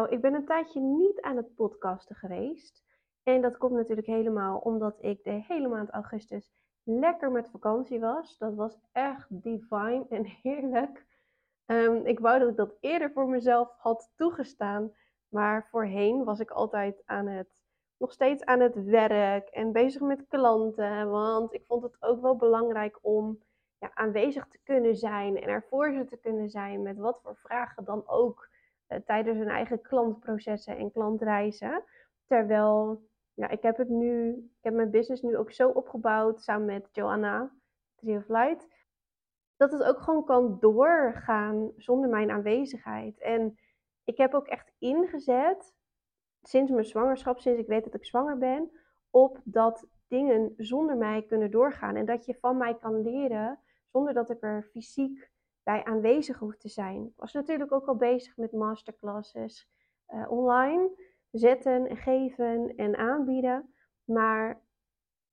Oh, ik ben een tijdje niet aan het podcasten geweest. En dat komt natuurlijk helemaal omdat ik de hele maand augustus lekker met vakantie was. Dat was echt divine en heerlijk. Ehm, ik wou dat ik dat eerder voor mezelf had toegestaan. Maar voorheen was ik altijd aan het, nog steeds aan het werk en bezig met klanten. Want ik vond het ook wel belangrijk om ja, aanwezig te kunnen zijn en er voor ze te kunnen zijn met wat voor vragen dan ook tijdens hun eigen klantprocessen en klantreizen. Terwijl ja, ik heb het nu, ik heb mijn business nu ook zo opgebouwd samen met Joanna, Tree of Light, dat het ook gewoon kan doorgaan zonder mijn aanwezigheid. En ik heb ook echt ingezet, sinds mijn zwangerschap, sinds ik weet dat ik zwanger ben, op dat dingen zonder mij kunnen doorgaan. En dat je van mij kan leren zonder dat ik er fysiek bij aanwezig hoef te zijn. Ik was natuurlijk ook al bezig met masterclasses uh, online, zetten en geven en aanbieden. Maar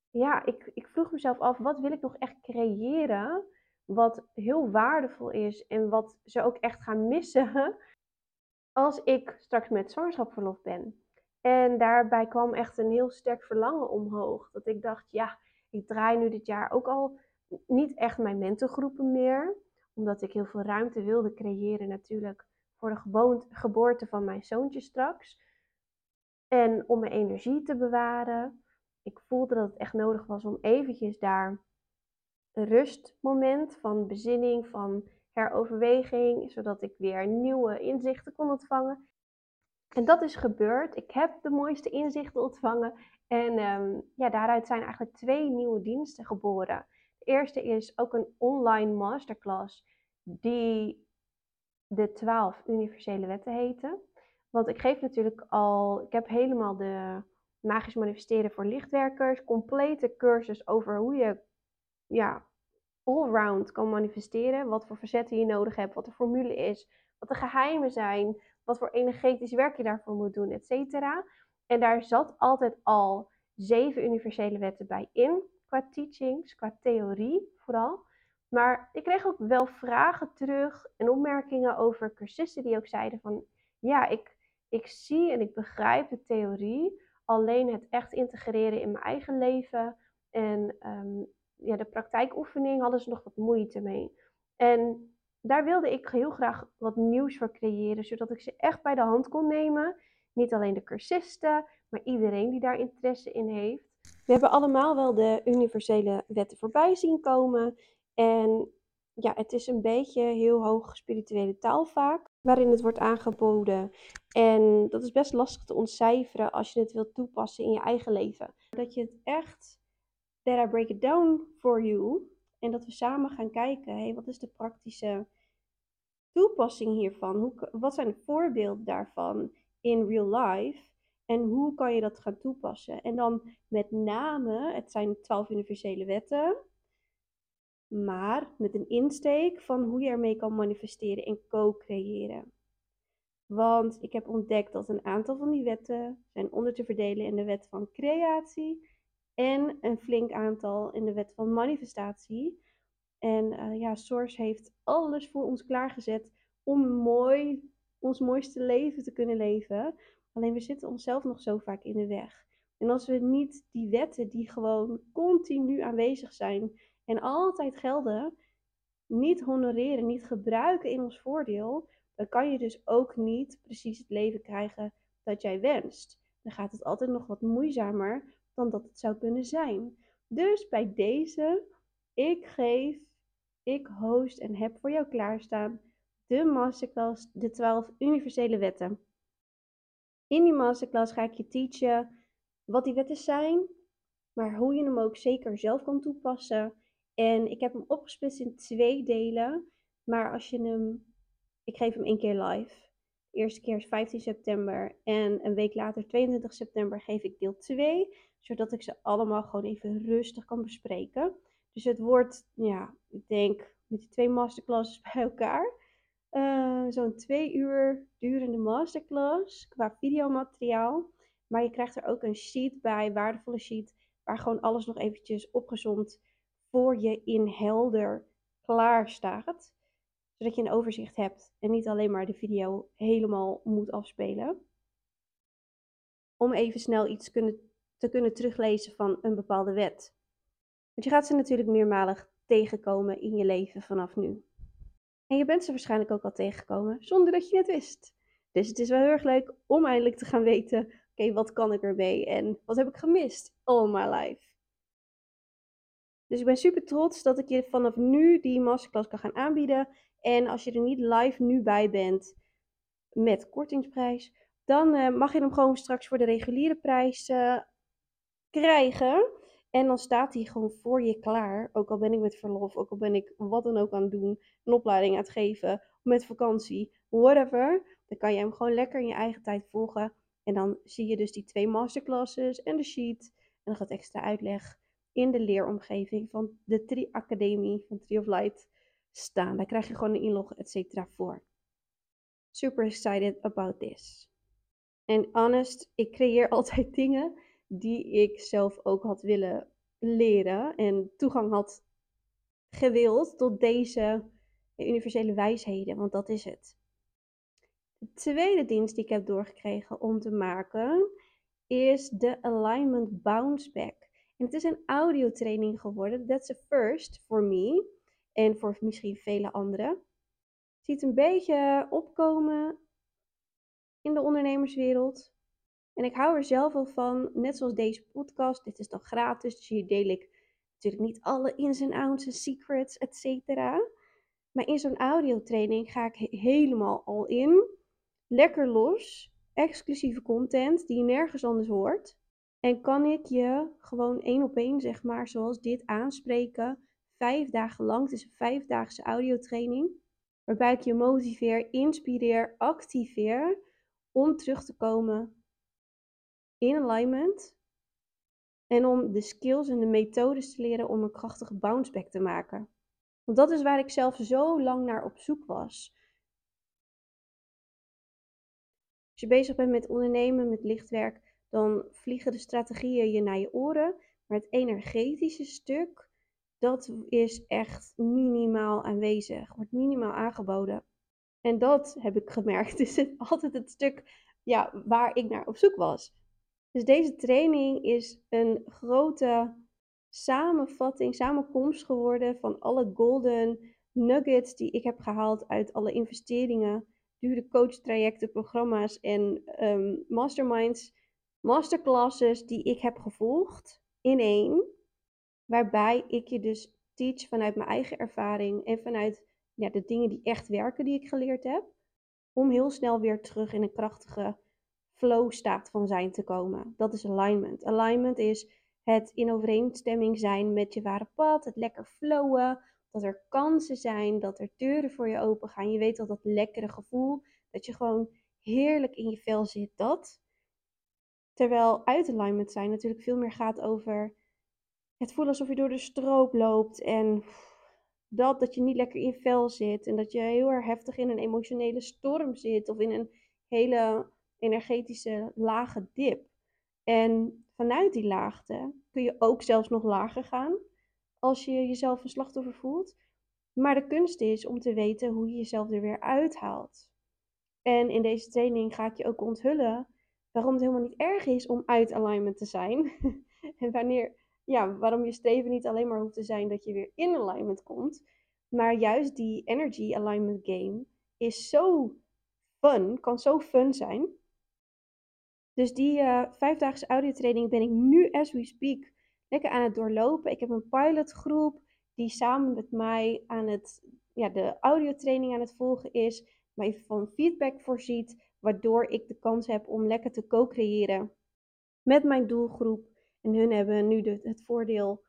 ja, ik, ik vroeg mezelf af, wat wil ik nog echt creëren wat heel waardevol is en wat ze ook echt gaan missen als ik straks met zwangerschapsverlof ben. En daarbij kwam echt een heel sterk verlangen omhoog. Dat ik dacht, ja, ik draai nu dit jaar ook al niet echt mijn mentorgroepen meer. Omdat ik heel veel ruimte wilde creëren natuurlijk voor de geboorte van mijn zoontje straks. En om mijn energie te bewaren. Ik voelde dat het echt nodig was om eventjes daar een rustmoment van bezinning, van heroverweging, zodat ik weer nieuwe inzichten kon ontvangen. En dat is gebeurd. Ik heb de mooiste inzichten ontvangen. En um, ja, daaruit zijn eigenlijk twee nieuwe diensten geboren. Eerste is ook een online masterclass die de 12 universele wetten heten. Want ik geef natuurlijk al, ik heb helemaal de magisch manifesteren voor lichtwerkers, complete cursus over hoe je ja, allround kan manifesteren. Wat voor verzetten je nodig hebt, wat de formule is, wat de geheimen zijn, wat voor energetisch werk je daarvoor moet doen, et cetera. En daar zat altijd al zeven universele wetten bij in, qua teachings, qua theorie vooral. Maar ik kreeg ook wel vragen terug en opmerkingen over cursisten die ook zeiden van, ja, ik, ik zie en ik begrijp de theorie, alleen het echt integreren in mijn eigen leven en um, ja, de praktijkoefening hadden ze nog wat moeite mee. En daar wilde ik heel graag wat nieuws voor creëren, zodat ik ze echt bij de hand kon nemen. Niet alleen de cursisten, maar iedereen die daar interesse in heeft. We hebben allemaal wel de universele wetten voorbij zien komen. En ja, het is een beetje heel hoog spirituele taal vaak, waarin het wordt aangeboden. En dat is best lastig te ontcijferen als je het wilt toepassen in je eigen leven. Dat je het echt, that I break it down for you. En dat we samen gaan kijken, hey, wat is de praktische toepassing hiervan? Hoe, wat zijn de voorbeelden daarvan in real life? En hoe kan je dat gaan toepassen? En dan met name, het zijn twaalf universele wetten, maar met een insteek van hoe je ermee kan manifesteren en co-creëren. Want ik heb ontdekt dat een aantal van die wetten zijn onder te verdelen in de wet van creatie en een flink aantal in de wet van manifestatie. En uh, ja, Source heeft alles voor ons klaargezet om mooi, ons mooiste leven te kunnen leven. Alleen we zitten onszelf nog zo vaak in de weg. En als we niet die wetten die gewoon continu aanwezig zijn en altijd gelden, niet honoreren, niet gebruiken in ons voordeel, dan kan je dus ook niet precies het leven krijgen dat jij wenst. Dan gaat het altijd nog wat moeizamer dan dat het zou kunnen zijn. Dus bij deze, ik geef, ik host en heb voor jou klaarstaan de masterclass, de 12 universele wetten. In die masterclass ga ik je teachen wat die wetten zijn, maar hoe je hem ook zeker zelf kan toepassen. En ik heb hem opgesplitst in twee delen, maar als je hem, ik geef hem één keer live. De eerste keer is 15 september en een week later, 22 september, geef ik deel 2, zodat ik ze allemaal gewoon even rustig kan bespreken. Dus het wordt, ja, ik denk met die twee masterclasses bij elkaar, uh, zo'n twee uur durende masterclass qua videomateriaal. Maar je krijgt er ook een sheet bij, waardevolle sheet, waar gewoon alles nog eventjes opgezond voor je in helder klaar staat. Zodat je een overzicht hebt en niet alleen maar de video helemaal moet afspelen. Om even snel iets kunnen, te kunnen teruglezen van een bepaalde wet. Want je gaat ze natuurlijk meermalig tegenkomen in je leven vanaf nu. En je bent ze waarschijnlijk ook al tegengekomen zonder dat je het wist. Dus het is wel heel erg leuk om eindelijk te gaan weten: oké, wat kan ik ermee en wat heb ik gemist all my life? Dus ik ben super trots dat ik je vanaf nu die masterclass kan gaan aanbieden. En als je er niet live nu bij bent met kortingsprijs, dan uh, mag je hem gewoon straks voor de reguliere prijs krijgen. En dan staat hij gewoon voor je klaar. Ook al ben ik met verlof, ook al ben ik wat dan ook aan het doen, een opleiding aan het geven, met vakantie, whatever. Dan kan je hem gewoon lekker in je eigen tijd volgen. En dan zie je dus die twee masterclasses en de sheet. En dan gaat extra uitleg in de leeromgeving van de Tri Academie van Tree of Light staan. Daar krijg je gewoon een inlog, et cetera, voor. Super excited about this. En honest, ik creëer altijd dingen die ik zelf ook had willen leren en toegang had gewild tot deze universele wijsheden, want dat is het. De tweede dienst die ik heb doorgekregen om te maken is de Alignment Bounce Back. En het is een audiotraining geworden. That's a first for me en voor misschien vele anderen. Ziet een beetje opkomen in de ondernemerswereld. En ik hou er zelf wel van, net zoals deze podcast. Dit is dan gratis, dus hier deel ik natuurlijk niet alle ins en outs en secrets, et cetera. Maar in zo'n audiotraining ga ik helemaal al in. Lekker los, exclusieve content die je nergens anders hoort. En kan ik je gewoon één op één, zeg maar, zoals dit aanspreken, vijf dagen lang. Het is een vijfdaagse audiotraining. Waarbij ik je motiveer, inspireer, activeer om terug te komen in alignment. En om de skills en de methodes te leren om een krachtige bounce back te maken. Want dat is waar ik zelf zo lang naar op zoek was. Als je bezig bent met ondernemen, met lichtwerk, dan vliegen de strategieën je naar je oren. Maar het energetische stuk, dat is echt minimaal aanwezig, wordt minimaal aangeboden. En dat heb ik gemerkt, is het altijd het stuk ja, waar ik naar op zoek was. Dus deze training is een grote samenvatting, samenkomst geworden van alle golden nuggets die ik heb gehaald uit alle investeringen, dure coachtrajecten, programma's en um, masterminds, masterclasses die ik heb gevolgd in één. Waarbij ik je dus teach vanuit mijn eigen ervaring en vanuit ja, de dingen die echt werken die ik geleerd heb. Om heel snel weer terug in een krachtige flow staat van zijn te komen. Dat is alignment. Alignment is het in overeenstemming zijn met je ware pad, het lekker flowen, dat er kansen zijn, dat er deuren voor je open gaan. Je weet al dat lekkere gevoel, dat je gewoon heerlijk in je vel zit, dat. Terwijl uit alignment zijn natuurlijk veel meer gaat over het voelen alsof je door de stroop loopt en dat, dat je niet lekker in je vel zit en dat je heel erg heftig in een emotionele storm zit of in een hele energetische lage dip. En vanuit die laagte kun je ook zelfs nog lager gaan als je jezelf een slachtoffer voelt. Maar de kunst is om te weten hoe je jezelf er weer uithaalt. En in deze training ga ik je ook onthullen waarom het helemaal niet erg is om uit alignment te zijn. en wanneer, ja, waarom je streven niet alleen maar hoeft te zijn dat je weer in alignment komt. Maar juist die energy alignment game is zo fun, kan zo fun zijn. Dus die uh, vijfdaagse audiotraining ben ik nu, as we speak, lekker aan het doorlopen. Ik heb een pilotgroep die samen met mij aan het, ja, de audiotraining aan het volgen is. Mij van feedback voorziet, waardoor ik de kans heb om lekker te co-creëren met mijn doelgroep. En hun hebben nu het voordeel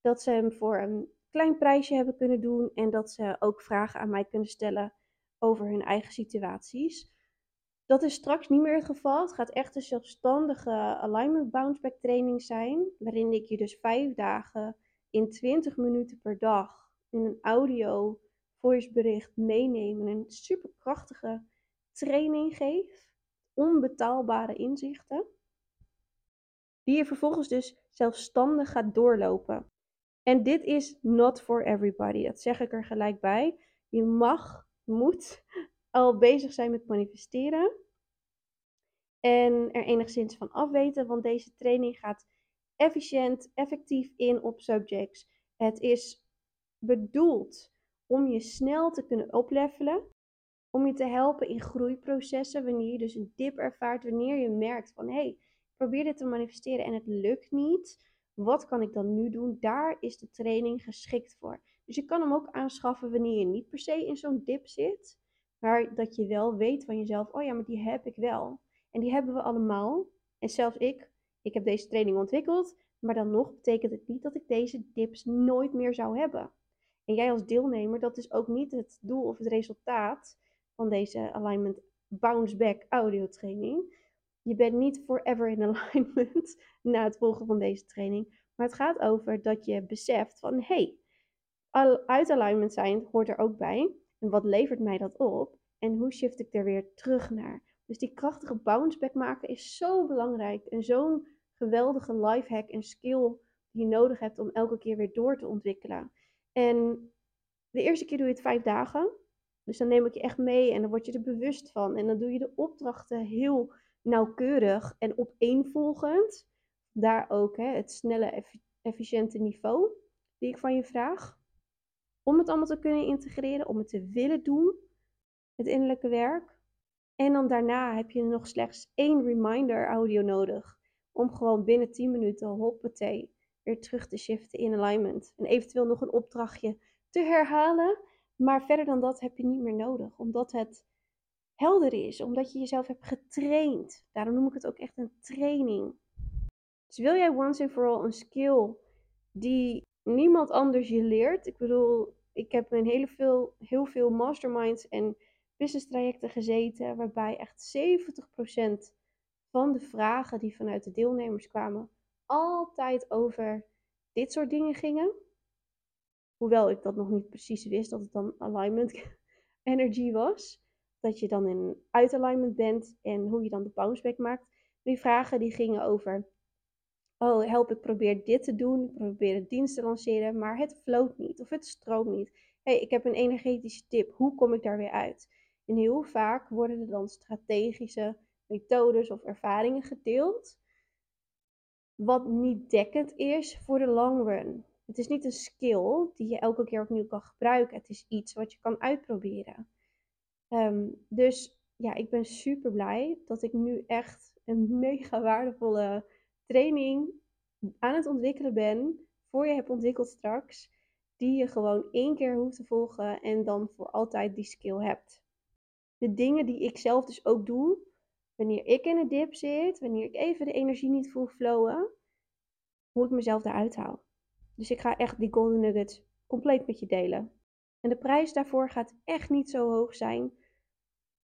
dat ze hem voor een klein prijsje hebben kunnen doen. En dat ze ook vragen aan mij kunnen stellen over hun eigen situaties. Dat is straks niet meer het geval. Het gaat echt een zelfstandige alignment bounce back training zijn. Waarin ik je dus vijf dagen in 20 minuten per dag in een audio voicebericht meeneem. En een superkrachtige training geef. Onbetaalbare inzichten. Die je vervolgens dus zelfstandig gaat doorlopen. En dit is not for everybody. Dat zeg ik er gelijk bij. Je mag moet al bezig zijn met manifesteren. En er enigszins van afweten, want deze training gaat efficiënt, effectief in op subjects. Het is bedoeld om je snel te kunnen oplevelen, om je te helpen in groeiprocessen, wanneer je dus een dip ervaart, wanneer je merkt van hé, hey, ik probeer dit te manifesteren en het lukt niet. Wat kan ik dan nu doen? Daar is de training geschikt voor. Dus je kan hem ook aanschaffen wanneer je niet per se in zo'n dip zit, maar dat je wel weet van jezelf, oh ja, maar die heb ik wel. En die hebben we allemaal. En zelfs ik, ik heb deze training ontwikkeld, maar dan nog betekent het niet dat ik deze dips nooit meer zou hebben. En jij als deelnemer, dat is ook niet het doel of het resultaat van deze Alignment Bounce Back audio training. Je bent niet forever in alignment na het volgen van deze training. Maar het gaat over dat je beseft van hé, hey, uit alignment zijn hoort er ook bij. En wat levert mij dat op? En hoe shift ik er weer terug naar? Dus die krachtige bounce back maken is zo belangrijk. En zo'n geweldige life hack en skill die je nodig hebt om elke keer weer door te ontwikkelen. En de eerste keer doe je het vijf dagen. Dus dan neem ik je echt mee en dan word je er bewust van. En dan doe je de opdrachten heel nauwkeurig en opeenvolgend. Daar ook hè, het snelle, efficiënte niveau die ik van je vraag. Om het allemaal te kunnen integreren, om het te willen doen, het innerlijke werk. En dan daarna heb je nog slechts één reminder audio nodig. Om gewoon binnen 10 minuten hoppatee weer terug te shiften in alignment. En eventueel nog een opdrachtje te herhalen. Maar verder dan dat heb je niet meer nodig. Omdat het helder is. Omdat je jezelf hebt getraind. Daarom noem ik het ook echt een training. Dus wil jij once and for all een skill die niemand anders je leert. Ik bedoel, ik heb in hele veel, heel veel masterminds en business trajecten gezeten. Waarbij echt 70% van de vragen die vanuit de deelnemers kwamen altijd over dit soort dingen gingen. Hoewel ik dat nog niet precies wist dat het dan alignment energy was. Dat je dan in uit alignment bent en hoe je dan de bounce back maakt. Die vragen die gingen over, oh help ik probeer dit te doen, ik probeer het dienst te lanceren, maar het floot niet of het stroomt niet. hey, ik heb een energetische tip, hoe kom ik daar weer uit? En heel vaak worden er dan strategische methodes of ervaringen gedeeld wat niet dekkend is voor de long run. Het is niet een skill die je elke keer opnieuw kan gebruiken. Het is iets wat je kan uitproberen. Ehm, dus ja, ik ben super blij dat ik nu echt een mega waardevolle training aan het ontwikkelen ben. Voor je hebt ontwikkeld straks. Die je gewoon één keer hoeft te volgen en dan voor altijd die skill hebt. De dingen die ik zelf dus ook doe, wanneer ik in een dip zit, wanneer ik even de energie niet voel flowen, hoe ik mezelf daaruit haal. Dus ik ga echt die golden nuggets compleet met je delen. En de prijs daarvoor gaat echt niet zo hoog zijn,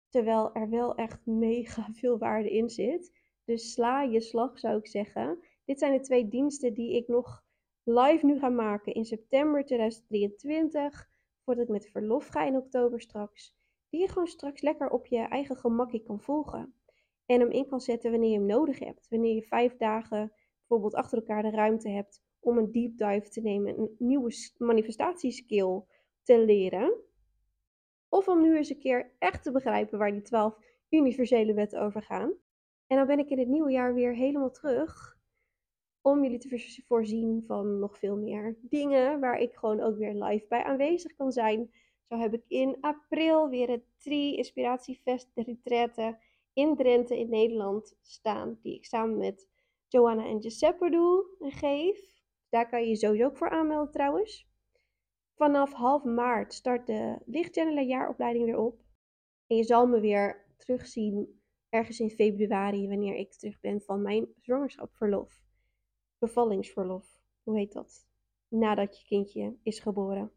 terwijl er wel echt mega veel waarde in zit. Dus sla je slag zou ik zeggen. Dit zijn de twee diensten die ik nog live nu ga maken in september 2023, voordat ik met verlof ga in oktober straks. Die je gewoon straks lekker op je eigen gemakje kan volgen. En hem in kan zetten wanneer je hem nodig hebt. Wanneer je vijf dagen bijvoorbeeld achter elkaar de ruimte hebt om een deep dive te nemen, een nieuwe manifestatieskill te leren. Of om nu eens een keer echt te begrijpen waar die twaalf universele wetten over gaan. En dan ben ik in het nieuwe jaar weer helemaal terug om jullie te voorzien van nog veel meer dingen waar ik gewoon ook weer live bij aanwezig kan zijn. Zo heb ik in april weer het Tri Inspiratiefest Retraite in Drenthe in Nederland staan. Die ik samen met Joanna en Giuseppe doe en geef. Daar kan je je sowieso ook voor aanmelden trouwens. Vanaf half maart start de lichtchannelen jaaropleiding weer op. En je zal me weer terugzien ergens in februari wanneer ik terug ben van mijn zwangerschapsverlof. Bevallingsverlof, hoe heet dat? Nadat je kindje is geboren.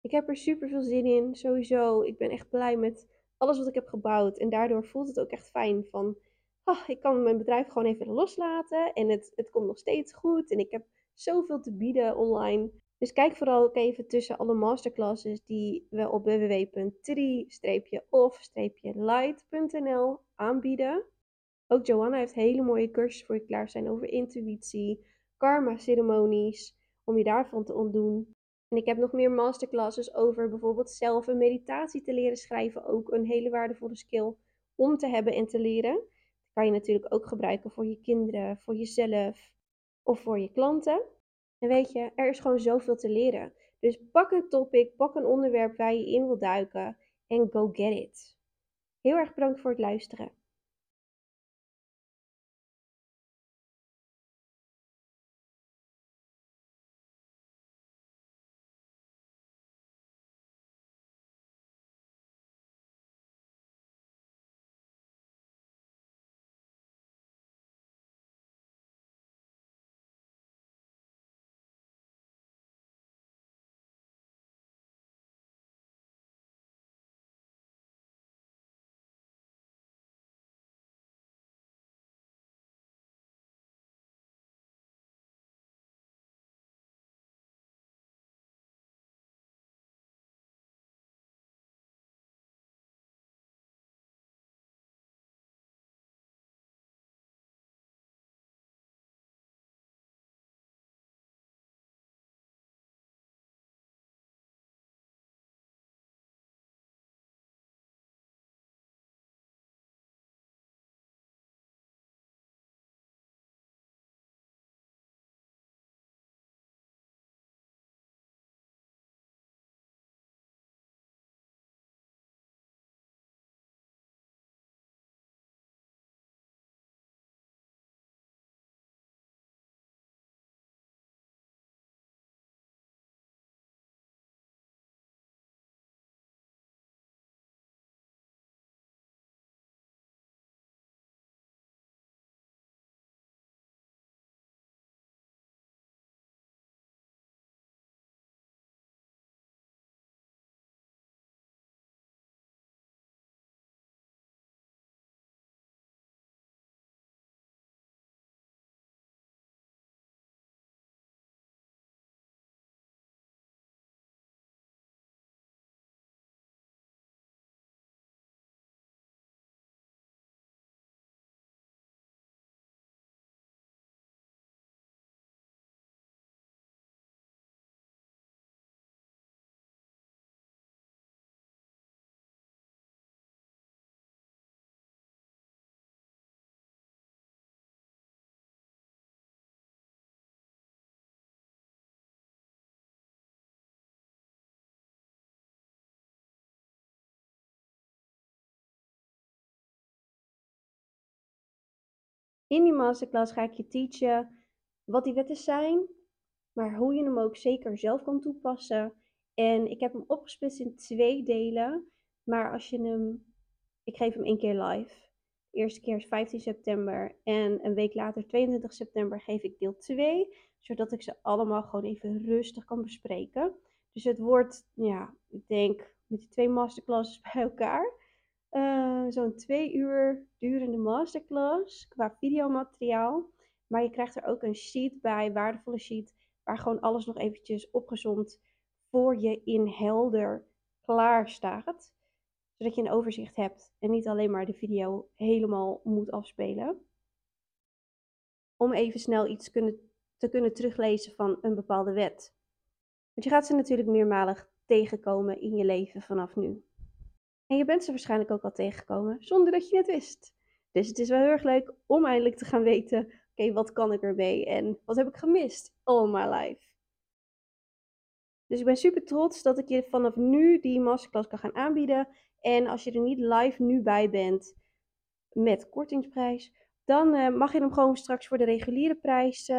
Ik heb er super veel zin in, sowieso. Ik ben echt blij met alles wat ik heb gebouwd. En daardoor voelt het ook echt fijn van, oh, ik kan mijn bedrijf gewoon even loslaten. En het, het komt nog steeds goed. En ik heb zoveel te bieden online. Dus kijk vooral ook even tussen alle masterclasses die we op www.tri-of-light.nl aanbieden. Ook Joanna heeft hele mooie cursussen voor je klaar zijn over intuïtie, karma ceremonies, om je daarvan te ontdoen. En ik heb nog meer masterclasses over bijvoorbeeld zelf een meditatie te leren schrijven. Ook een hele waardevolle skill om te hebben en te leren. Dat kan je natuurlijk ook gebruiken voor je kinderen, voor jezelf of voor je klanten. En weet je, er is gewoon zoveel te leren. Dus pak een topic, pak een onderwerp waar je in wil duiken en go get it. Heel erg bedankt voor het luisteren. In die masterclass ga ik je teachen wat die wetten zijn, maar hoe je hem ook zeker zelf kan toepassen. En ik heb hem opgesplitst in twee delen, maar als je hem, ik geef hem één keer live. De eerste keer is 15 september en een week later, 22 september, geef ik deel 2, zodat ik ze allemaal gewoon even rustig kan bespreken. Dus het wordt, ja, ik denk met die twee masterclasses bij elkaar, uh, zo'n twee uur durende masterclass qua videomateriaal. Maar je krijgt er ook een sheet bij, waardevolle sheet, waar gewoon alles nog eventjes opgezond voor je in helder klaar staat. Zodat je een overzicht hebt en niet alleen maar de video helemaal moet afspelen. Om even snel iets kunnen, te kunnen teruglezen van een bepaalde wet. Want je gaat ze natuurlijk meermalig tegenkomen in je leven vanaf nu. En je bent ze waarschijnlijk ook al tegengekomen zonder dat je het wist. Dus het is wel heel erg leuk om eindelijk te gaan weten: oké, wat kan ik ermee en wat heb ik gemist all my life? Dus ik ben super trots dat ik je vanaf nu die masterclass kan gaan aanbieden. En als je er niet live nu bij bent met kortingsprijs, dan uh, mag je hem gewoon straks voor de reguliere prijs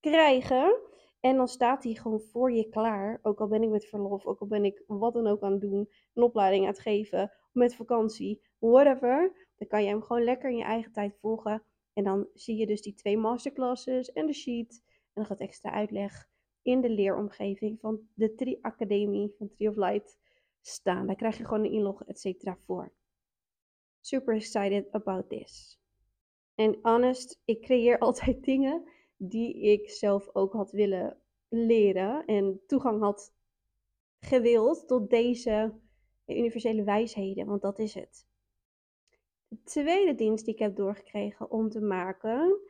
krijgen. En dan staat hij gewoon voor je klaar. Ook al ben ik met verlof, ook al ben ik wat dan ook aan het doen, een opleiding aan het geven, met vakantie, whatever. Dan kan je hem gewoon lekker in je eigen tijd volgen. En dan zie je dus die twee masterclasses en de sheet. En dan gaat extra uitleg in de leeromgeving van de Tri Academie van Tree of Light staan. Daar krijg je gewoon een inlog, et cetera, voor. Super excited about this. En honest, ik creëer altijd dingen die ik zelf ook had willen leren en toegang had gewild tot deze universele wijsheden, want dat is het. De tweede dienst die ik heb doorgekregen om te maken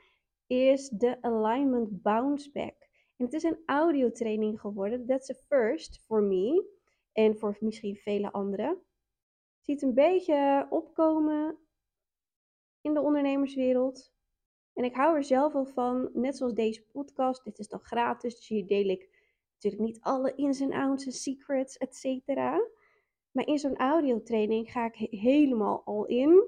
is de Alignment Bounce Back. En het is een audiotraining geworden. That's a first for me. En voor misschien vele anderen. Ziet een beetje opkomen in de ondernemerswereld. En ik hou er zelf wel van, net zoals deze podcast. Dit is dan gratis, dus hier deel ik natuurlijk niet alle ins en outs en secrets, et cetera. Maar in zo'n audiotraining ga ik helemaal al in.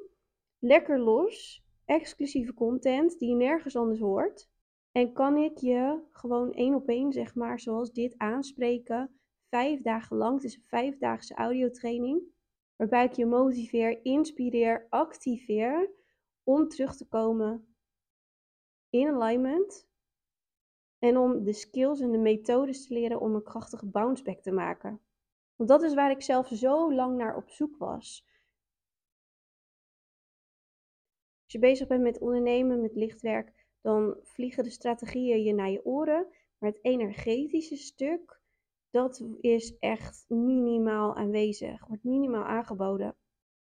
Lekker los. Exclusieve content die je nergens anders hoort. En kan ik je gewoon één op één, zeg maar, zoals dit aanspreken. Vijf dagen lang. Het is een vijfdaagse audiotraining. Waarbij ik je motiveer, inspireer, activeer om terug te komen in alignment. En om de skills en de methodes te leren om een krachtige bounce back te maken. Want dat is waar ik zelf zo lang naar op zoek was. Als je bezig bent met ondernemen, met lichtwerk, dan vliegen de strategieën je naar je oren. Maar het energetische stuk, dat is echt minimaal aanwezig, wordt minimaal aangeboden.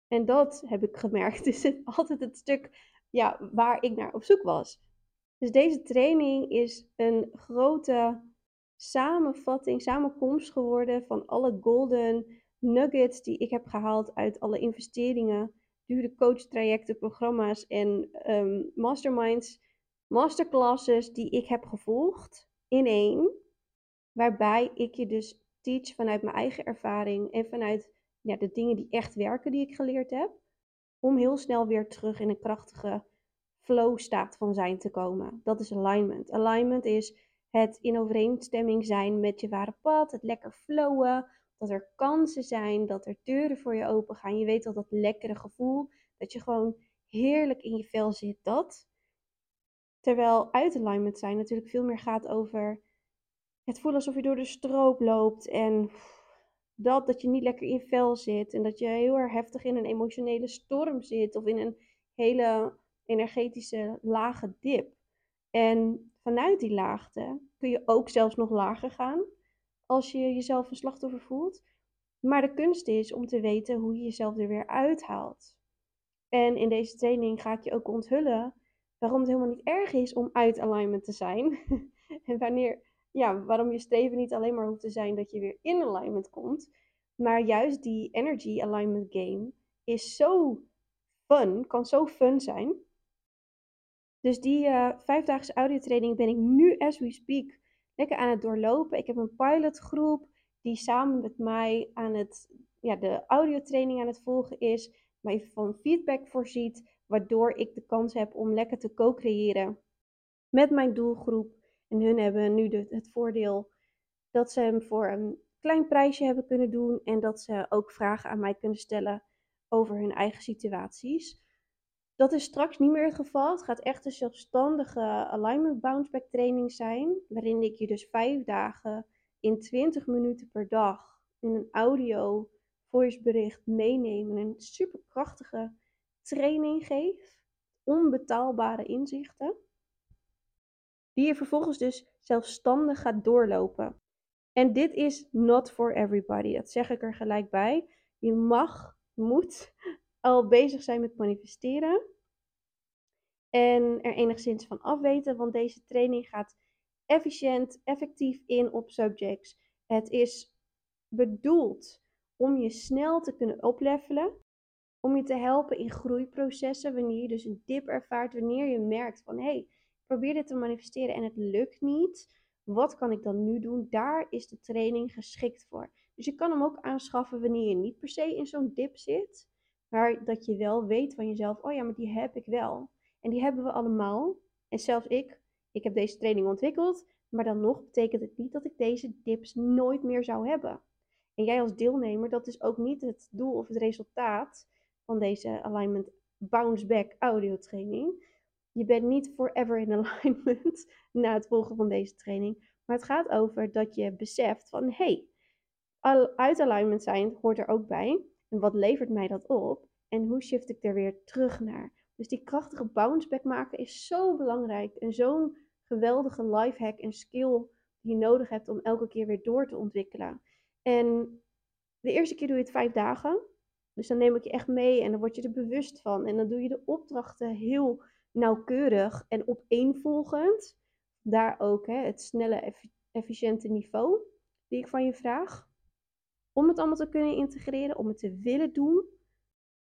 En dat heb ik gemerkt, is altijd het stuk ja, waar ik naar op zoek was. Dus deze training is een grote samenvatting, samenkomst geworden van alle golden nuggets die ik heb gehaald uit alle investeringen, dure coachtrajecten, programma's en um, masterminds, masterclasses die ik heb gevolgd in één. Waarbij ik je dus teach vanuit mijn eigen ervaring en vanuit ja, de dingen die echt werken die ik geleerd heb. Om heel snel weer terug in een krachtige flow staat van zijn te komen. Dat is alignment. Alignment is het in overeenstemming zijn met je ware pad, het lekker flowen, dat er kansen zijn, dat er deuren voor je open gaan. Je weet al dat lekkere gevoel, dat je gewoon heerlijk in je vel zit, dat. Terwijl uit alignment zijn natuurlijk veel meer gaat over het voelen alsof je door de stroop loopt en dat, dat je niet lekker in je vel zit en dat je heel erg heftig in een emotionele storm zit of in een hele energetische lage dip. En vanuit die laagte kun je ook zelfs nog lager gaan als je jezelf een slachtoffer voelt. Maar de kunst is om te weten hoe je jezelf er weer uithaalt. En in deze training ga ik je ook onthullen waarom het helemaal niet erg is om uit alignment te zijn. en wanneer, ja, waarom je streven niet alleen maar hoeft te zijn dat je weer in alignment komt. Maar juist die energy alignment game is zo fun, kan zo fun zijn. Dus die uh, vijfdaagse audiotraining ben ik nu, as we speak, lekker aan het doorlopen. Ik heb een pilotgroep die samen met mij aan het, ja, de audiotraining aan het volgen is. Mij van feedback voorziet, waardoor ik de kans heb om lekker te co-creëren met mijn doelgroep. En hun hebben nu het voordeel dat ze hem voor een klein prijsje hebben kunnen doen en dat ze ook vragen aan mij kunnen stellen over hun eigen situaties. Dat is straks niet meer het geval. Het gaat echt een zelfstandige alignment bounce back training zijn, waarin ik je dus vijf dagen in 20 minuten per dag in een audio voicebericht meenemen. Een superkrachtige training geef. Onbetaalbare inzichten. Die je vervolgens dus zelfstandig gaat doorlopen. En dit is not for everybody. Dat zeg ik er gelijk bij. Je mag, moet al bezig zijn met manifesteren. En er enigszins van afweten, want deze training gaat efficiënt, effectief in op subjects. Het is bedoeld om je snel te kunnen oplevelen, om je te helpen in groeiprocessen, wanneer je dus een dip ervaart, wanneer je merkt van hé, hey, probeer dit te manifesteren en het lukt niet. Wat kan ik dan nu doen? Daar is de training geschikt voor. Dus je kan hem ook aanschaffen wanneer je niet per se in zo'n dip zit, maar dat je wel weet van jezelf, oh ja, maar die heb ik wel. En die hebben we allemaal. En zelfs ik, ik heb deze training ontwikkeld, maar dan nog betekent het niet dat ik deze dips nooit meer zou hebben. En jij als deelnemer, dat is ook niet het doel of het resultaat van deze Alignment Bounce Back audio training. Je bent niet forever in alignment na het volgen van deze training. Maar het gaat over dat je beseft van hé, hey, uit alignment zijn hoort er ook bij. En wat levert mij dat op? En hoe shift ik er weer terug naar? Dus die krachtige bounce back maken is zo belangrijk. En zo'n geweldige life hack en skill die je nodig hebt om elke keer weer door te ontwikkelen. En de eerste keer doe je het vijf dagen. Dus dan neem ik je echt mee en dan word je er bewust van. En dan doe je de opdrachten heel nauwkeurig en opeenvolgend. Daar ook hè, het snelle, efficiënte niveau die ik van je vraag. Om het allemaal te kunnen integreren, om het te willen doen,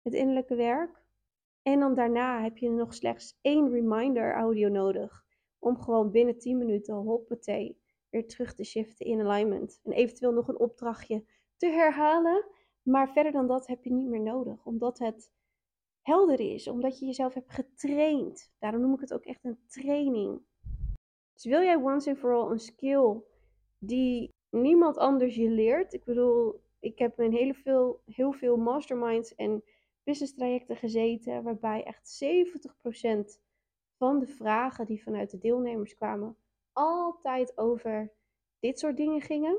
het innerlijke werk. En dan daarna heb je nog slechts één reminder audio nodig om gewoon binnen 10 minuten hoppatee weer terug te shiften in alignment. En eventueel nog een opdrachtje te herhalen. Maar verder dan dat heb je niet meer nodig, omdat het helder is, omdat je jezelf hebt getraind. Daarom noem ik het ook echt een training. Dus wil jij once and for all een skill die niemand anders je leert? Ik bedoel, ik heb in hele veel, heel veel masterminds en business trajecten gezeten, waarbij echt 70% van de vragen die vanuit de deelnemers kwamen, altijd over dit soort dingen gingen.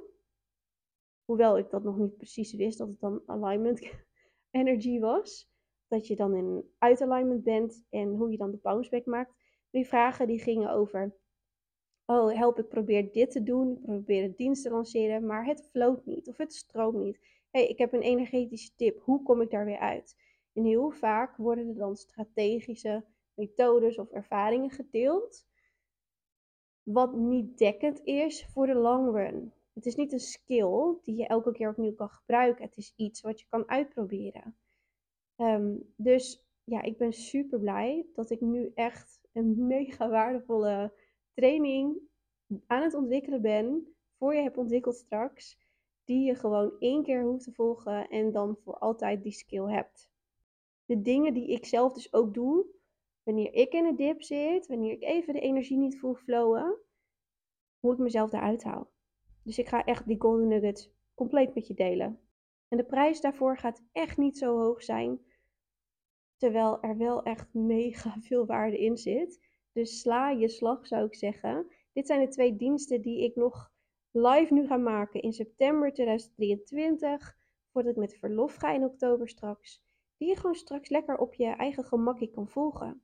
Hoewel ik dat nog niet precies wist dat het dan alignment energy was. Dat je dan in uit alignment bent en hoe je dan de bounce back maakt. Die vragen die gingen over oh help, ik probeer dit te doen, ik probeer het dienst te lanceren, maar het floot niet of het stroomt niet. hey, ik heb een energetische tip, hoe kom ik daar weer uit? En heel vaak worden er dan strategische methodes of ervaringen gedeeld, wat niet dekkend is voor de long run. Het is niet een skill die je elke keer opnieuw kan gebruiken. Het is iets wat je kan uitproberen. Ehm, dus ja, ik ben super blij dat ik nu echt een mega waardevolle training aan het ontwikkelen ben, voor je hebt ontwikkeld straks, die je gewoon één keer hoeft te volgen en dan voor altijd die skill hebt. De dingen die ik zelf dus ook doe, wanneer ik in een dip zit, wanneer ik even de energie niet voel flowen, hoe ik mezelf daaruit haal. Dus ik ga echt die golden nuggets compleet met je delen. En de prijs daarvoor gaat echt niet zo hoog zijn, terwijl er wel echt mega veel waarde in zit. Dus sla je slag, zou ik zeggen. Dit zijn de twee diensten die ik nog live nu ga maken in september 2023. Voordat ik met verlof ga in oktober straks. Die je gewoon straks lekker op je eigen gemakje kan volgen.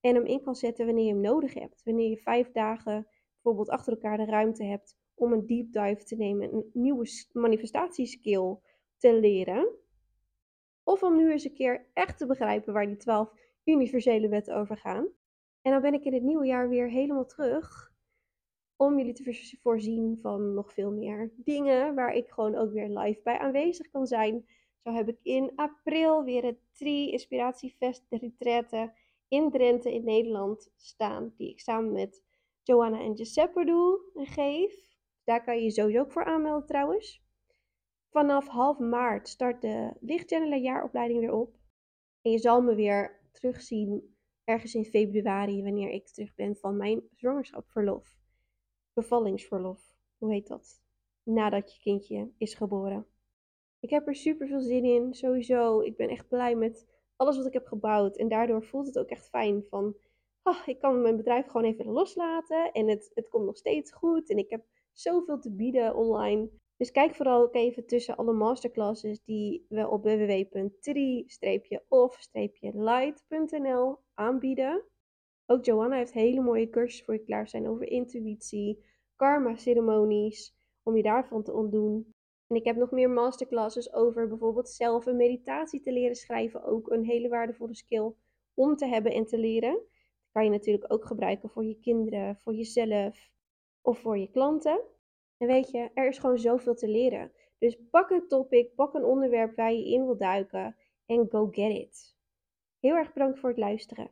En hem in kan zetten wanneer je hem nodig hebt. Wanneer je vijf dagen bijvoorbeeld achter elkaar de ruimte hebt om een deep dive te nemen. Een nieuwe manifestatieskill te leren. Of om nu eens een keer echt te begrijpen waar die 12 universele wetten over gaan. En dan ben ik in het nieuwe jaar weer helemaal terug. Om jullie te voorzien van nog veel meer dingen waar ik gewoon ook weer live bij aanwezig kan zijn. Zo heb ik in april weer het Tri Inspiratiefest de Retraite in Drenthe in Nederland staan. Die ik samen met Joanna en Giuseppe doe en geef. Daar kan je je sowieso ook voor aanmelden trouwens. Vanaf half maart start de Lichtchannelen jaaropleiding weer op. En je zal me weer terugzien ergens in februari, wanneer ik terug ben van mijn zwangerschapsverlof. Bevallingsverlof, hoe heet dat? Nadat je kindje is geboren. Ik heb er super veel zin in, sowieso. Ik ben echt blij met alles wat ik heb gebouwd. En daardoor voelt het ook echt fijn van, oh, ik kan mijn bedrijf gewoon even loslaten. En het, het komt nog steeds goed. En ik heb zoveel te bieden online. Dus kijk vooral ook even tussen alle masterclasses die we op www.tri-of-light.nl aanbieden. Ook Johanna heeft hele mooie cursussen voor je klaar zijn over intuïtie, karma-ceremonies, om je daarvan te ontdoen. En ik heb nog meer masterclasses over bijvoorbeeld zelf een meditatie te leren schrijven. Ook een hele waardevolle skill om te hebben en te leren. Dat kan je natuurlijk ook gebruiken voor je kinderen, voor jezelf of voor je klanten. En weet je, er is gewoon zoveel te leren. Dus pak een topic, pak een onderwerp waar je in wil duiken en go get it. Heel erg bedankt voor het luisteren.